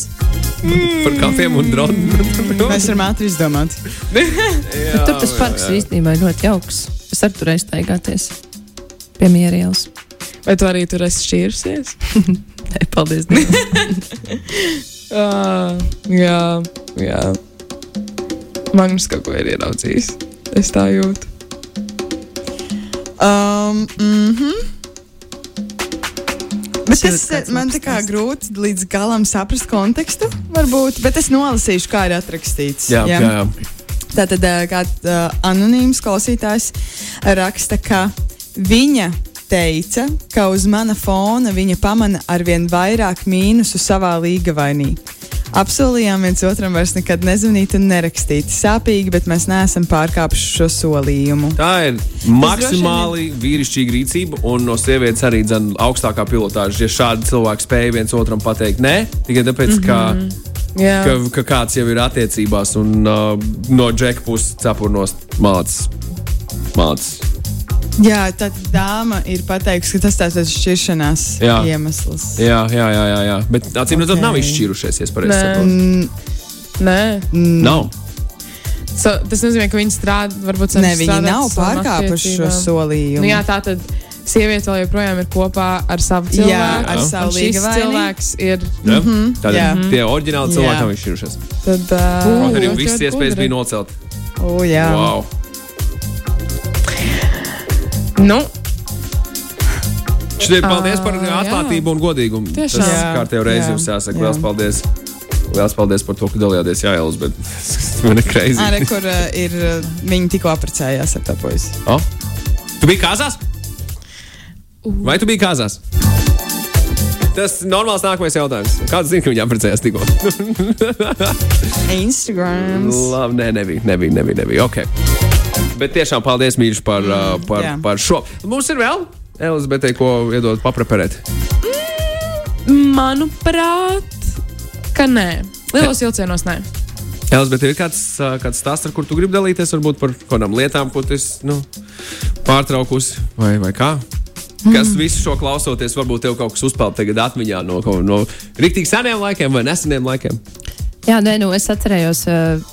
Speaker 2: par kapiem un droniem.
Speaker 5: Mēs varam ātri izdomāt. <laughs>
Speaker 4: Bet tur tas parks ir īstenībā ļoti jauks. Es arī tur aiztaigāties pie mierielas.
Speaker 3: vai tu arī tur esi šķīrusies? <laughs>
Speaker 4: Nē, paldies. Dievam.
Speaker 3: Uh, <laughs> jā, jā. Magnus kaut ko ir ieraudzījis. Es tā jūtu.
Speaker 5: Um, mm -hmm. Bet tas man tā kā grūti līdz galam saprast kontekstu, varbūt, bet es nolasīšu, kā ir atrakstīts.
Speaker 2: Jā, jā. jā.
Speaker 5: Tātad kāds uh, anonīms klausītājs raksta, ka viņa teica, ka uz mana fona viņa pamana arvien vairāk mīnusu savā līgavainī. Apsolījām viens otram vairs nekad nezvanīt un nerakstīt. Sāpīgi, bet mēs neesam pārkāpuši šo solījumu.
Speaker 2: Tā ir maksimāli vīrišķīga rīcība, un no sievietes arī dzen, augstākā pilotāža. Ja šādi cilvēki spēj viens otram pateikt, nē, tikai tāpēc, mm -hmm. ka,
Speaker 3: Jā,
Speaker 2: ka, ka kāds jau ir attiecībās, un uh, no džeka puses cepurnos mācās. Mācās.
Speaker 5: Jā, tā dāma ir pateikusi, ka tas tāds ir šķiršanās
Speaker 2: Jā.
Speaker 5: iemesls.
Speaker 2: Jā, jā, jā, jā, jā. Bet acīm redzot,
Speaker 5: Ok.
Speaker 2: nav izšķīrušies. Ja es pareizi
Speaker 3: Nē.
Speaker 2: saprotu.
Speaker 5: Mm,
Speaker 3: nē.
Speaker 2: Nav.
Speaker 3: So, tas nozīmē, ka viņi strādā, varbūt
Speaker 5: ne, viņi nav pārkāpuši šo solījumu.
Speaker 3: Nu, jā, tā tad sieviete vēl joprojām ir kopā ar savu cilvēku.
Speaker 5: Jā, ar
Speaker 3: un
Speaker 5: savu
Speaker 3: šis
Speaker 5: līgavaini.
Speaker 3: cilvēks ir.
Speaker 2: Ja? Tātad
Speaker 5: jā.
Speaker 2: tie oriģināli cilvēki
Speaker 5: Jā.
Speaker 2: nav izšķīrušies.
Speaker 3: Tad, uh,
Speaker 2: Kaut arī
Speaker 3: ļoti
Speaker 2: iespējas bija nocelt.
Speaker 5: O, jā.
Speaker 2: Wow.
Speaker 3: Nu,
Speaker 2: Šodien paldies par atklātību un godīgumu.
Speaker 3: Tiešām.
Speaker 2: Tas
Speaker 5: Jā,
Speaker 2: kārtējo reizi
Speaker 5: jā,
Speaker 2: jums jāsaka.
Speaker 5: jā.
Speaker 2: Lielas paldies! Lielas paldies par to, ka dalījāties Jāēlas, bet <laughs> man ir
Speaker 5: Arī
Speaker 2: kreizi.
Speaker 5: kur uh, ir uh, viņi tikko apprecējās ar to puisi.
Speaker 2: Oh? Tu biji kāzās? Vai tu biji kāzās? Tas ir normāls nākamais jautājums. Kāds zina, ka viņi apprecējās tikko? <laughs>
Speaker 5: Instagram.
Speaker 2: Labi, nē, nebija, nebija, nebija. nebija. Okay. Bet tiešām paldies, mīļš, par, mm, par,
Speaker 5: jā.
Speaker 2: par šo. Mums ir vēl Elizabete, ko iedod papreparēt.
Speaker 3: Manuprāt, ka nē. Lielos vilcienos nē.
Speaker 2: Elizabete, ir kāds, kāds stāsts, ar kur tu gribi dalīties, varbūt par kādām lietām, ko tu esi nu, pārtraukusi vai, vai kā? Kas visu šo klausoties, varbūt tev kaut kas uzpeld tagad atmiņā no, kaut- no rīktīgi seniem laikiem vai neseniem laikiem?
Speaker 4: Jā, nē, nu, es atcerējos,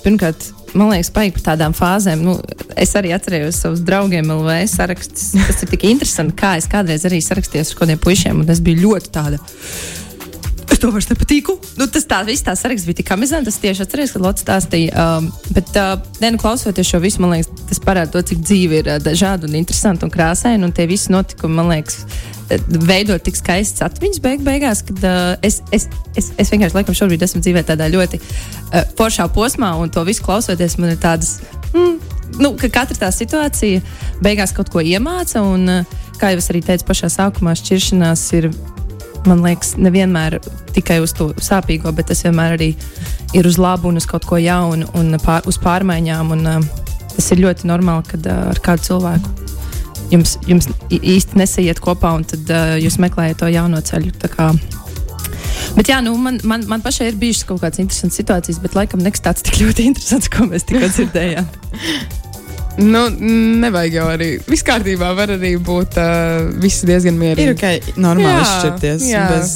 Speaker 4: pirmkārt, man liekas, paigi par tādām fāzēm. Nu, es arī atcerējos savus draugiem, LV sarakstus. Tas ir tik interesanti, kā es kādreiz arī sarakstījos ar kādiem puišiem, un es biju ļoti tāda. Es to vairs nepatīku. Nu, tas tā, viss tā saraksts bija tik amizants. Es tieši atceros, kad Lotte stāstīja. Um, bet, uh, ne, nu, klausoties šo visu, man liekas, tas parāda to, cik dzīve ir uh, dažāda un interesanta un krāsaina. Un tie visi notikumi, man liekas, uh, veido tik skaistas atmiņas beig beigās, kad uh, es, es, es, es vienkārši laikam šobrīd esmu dzīvē tādā ļoti uh, foršā posmā, un to visu klausoties, man ir tādas. Mm, Nu, ka katra tā situācija beigās kaut ko iemāca, un, uh, kā jau es arī teicu, pašā sākumā šķiršanās ir man liekas, nevienmēr tikai uz to sāpīgo, bet tas vienmēr arī ir uz labu un uz kaut ko jaunu un pār, uz pārmaiņām. Un, uh, tas ir ļoti normāli, kad uh, ar kādu cilvēku jums, jums īsti nesaiet kopā un tad uh, jūs meklējat to jauno ceļu. Bet jā, nu, man, man, man pašai ir bijušas kaut kādas interesantas situācijas, bet laikam nekas tāds tik ļoti <laughs> interesants, ko mēs tikko dzirdējām. <laughs>
Speaker 3: Nu, nevajag jau arī. Viss kārtībā var arī būt uh, viss diezgan
Speaker 5: Ir
Speaker 3: mierīgi.
Speaker 5: ok, normāli
Speaker 3: Jā,
Speaker 5: izšķirties
Speaker 3: jā.
Speaker 5: bez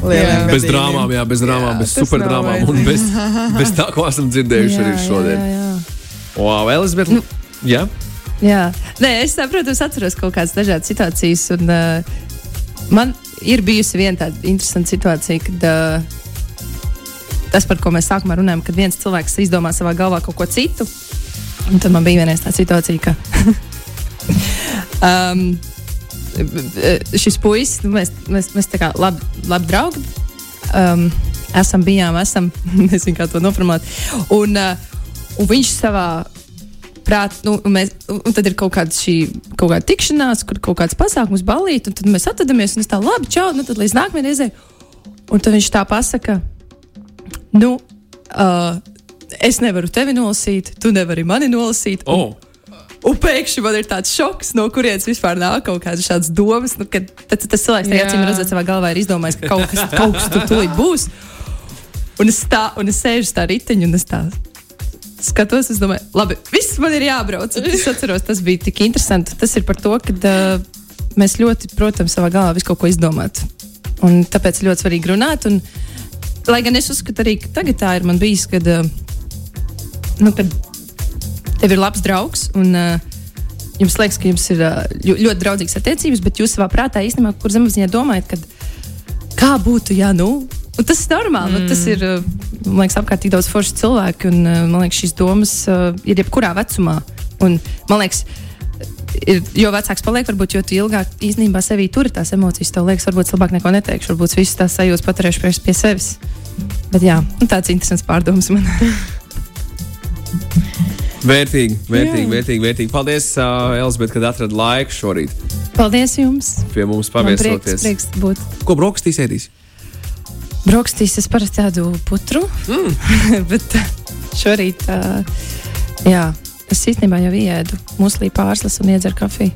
Speaker 3: Jā.
Speaker 2: Bez drāmām, jā, bez drāmām,
Speaker 3: Jā,
Speaker 2: bez superdrāmām un bez, bez tā, ko esam dzirdējuši arī šodien.
Speaker 4: Jā, jā.
Speaker 2: Wow, Elizabete,
Speaker 3: Nu.
Speaker 2: jā.
Speaker 4: Jā, Nē, es saprotu, es atceros kaut kādas dažādas situācijas. Un, uh, man ir bijusi viena tāda interesanta situācija, kad uh, tas, par ko mēs sākumā runājam, kad viens cilvēks izdomā savā galvā kaut ko citu. Un tad man bija viena tāda situācija, ka <laughs> um, šis puisis, nu, mēs, mēs, mēs tā kā labi, labi draugi um, esam, bijām, esam, <laughs> nezinu, kā to noformulēt. Un, uh, un viņš savā prāt, nu, un mēs, un tad ir kaut kāda šī kaut kāda tikšanās, kur kaut kāds pasākums, balīt, un tad mēs atvadamies, un es tā labi, čau, nu tad līdz nākamajai reizei. Un tad viņš tā pasaka, nu, uh, es nevaru tevi nolasīt, tu nevari mani nolasīt. Un,
Speaker 2: Oh.
Speaker 4: un pēkšņi man ir tāds šoks, no kurienes vispār nāk kaut kādas šādas domas. Nu, kad, tad, tas cilvēks tajā
Speaker 3: Jā.
Speaker 4: acīm redzot savā galvā ir izdomājis, ka kaut kas, kaut kas tur tūlīt būs. Un es, tā, un es sēžu uz tā riteņa un es tā skatos, es domāju, labi, viss man ir jābrauc. Es atceros, tas bija tik interesanti. Tas ir par to, ka uh, mēs ļoti, protams, savā galvā visu kaut ko izdomāt. Un tāpēc ļoti svarīgi runāt. Un, lai gan es uzskatu arī, ka tagad tā ir man bijis, kad, uh, nu, kad tev ir labs draugs un uh, jums liekas, ka jums ir ļo- ļoti draudzīgas attiecības, bet jūs savā prātā īstenībā, kur zemapziņā domājat, kad kā būtu, ja nu. Un tas ir normāli. Mm. Tas ir uh, man liekas, apkārt tik daudz foršu cilvēku, un uh, man liekas, šīs domas uh, ir jebkurā vecumā. Un, man liekas, ir, jo vecāks paliek, varbūt jo tu ilgāk īstenībā sevī turi tās emocijas. Tev liekas, varbūt es labāk neko neteikšu, varbūt visas tās sajūtas paturēšu pie, pie sevis. Bet jā, nu, tāds interesants pārdoms man. <laughs>
Speaker 2: Vērtīgi, vērtīgi,
Speaker 3: Jā.
Speaker 2: vērtīgi, vērtīgi. Paldies, uh, Elizabete, kad atradi laiku šorīt
Speaker 4: Paldies jums!
Speaker 2: pie mums
Speaker 4: Man prieks,
Speaker 2: paviesoties.
Speaker 4: prieks būt.
Speaker 2: Ko brokastīs ēdīs?
Speaker 4: Brokastīs es parasti tādu putru, mm. <laughs> bet uh, šorīt, uh, jā, es īstenībā jau ieēdu muslī pārslas un iedzeru kafiju.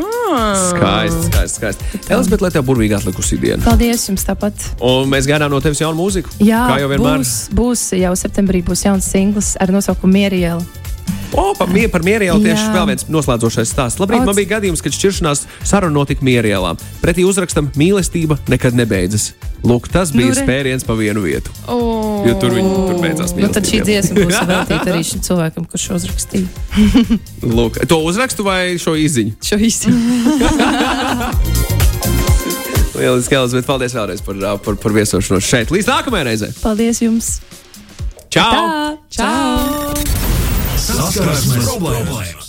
Speaker 4: <laughs>
Speaker 2: Skaisti, skaisti. skaisti. Elizabete, lai tev burvīgi atlikusi diena.
Speaker 4: Paldies jums tāpat!
Speaker 2: Un mēs gaidām no tevis jaunu mūziku.
Speaker 4: Jā,
Speaker 2: kā jau vienmēr.
Speaker 4: būs, būs jau septembrī būs jauns singls ar nosaukumu Mieriela.
Speaker 2: O, par, mie, par mierīgu tieši
Speaker 4: Jā.
Speaker 2: vēl viens noslēdzošais stāsts. Labrīt,
Speaker 4: Ots.
Speaker 2: man bija gadījums, kad šķiršanās saruna notika mierīgā. Pretī uzrakstam mīlestība nekad nebeidzas. Lūk, tas bija
Speaker 4: Nu,
Speaker 2: spēriens pa vienu vietu.
Speaker 3: Oh.
Speaker 2: Jo tur viņi tur beidzās.
Speaker 4: Nu, tad šī dziesma būs <laughs> veltīta arī šim cilvēkam, kurš uzrakstīja <laughs>
Speaker 2: Lūk, to uzrakstu vai šo izziņu?
Speaker 4: šo īsi. <laughs>
Speaker 2: Lieliski, Elizabete, paldies vēlreiz par, par, par viesošanos šeit. Līdz nākamajai reizei.
Speaker 4: Paldies jums!
Speaker 2: Čau!
Speaker 4: Tā! Čau!
Speaker 1: Saskarsmes problēmas!